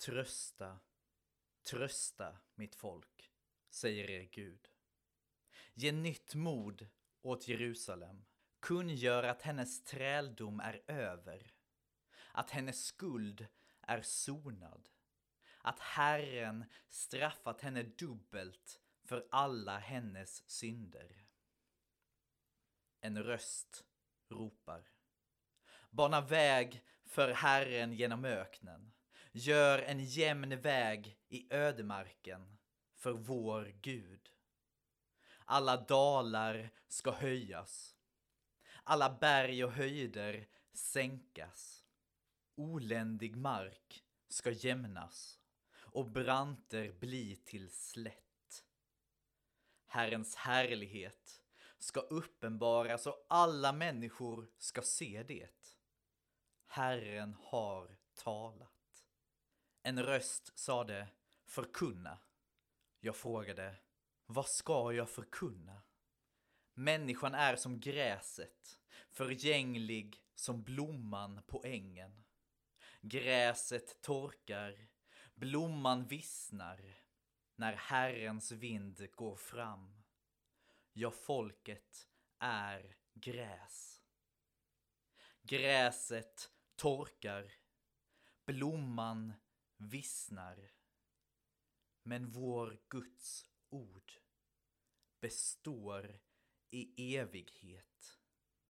Trösta, trösta mitt folk, säger er Gud. Ge nytt mod åt Jerusalem. Kungör att hennes träldom är över. Att hennes skuld är sonad. Att Herren straffat henne dubbelt för alla hennes synder. En röst ropar. Bana väg för Herren genom öknen. Gör en jämn väg i ödemarken för vår Gud. Alla dalar ska höjas. Alla berg och höjder sänkas. Oländig mark ska jämnas och branter bli till slätt. Herrens härlighet ska uppenbaras och alla människor ska se det. Herren har talat. En röst sade förkunna. Jag frågade vad ska jag förkunna? Människan är som gräset, förgänglig som blomman på ängen. Gräset torkar, blomman vissnar när Herrens vind går fram. Ja, folket är gräs. Gräset torkar, blomman vissnar. Men vår Guds ord består i evighet.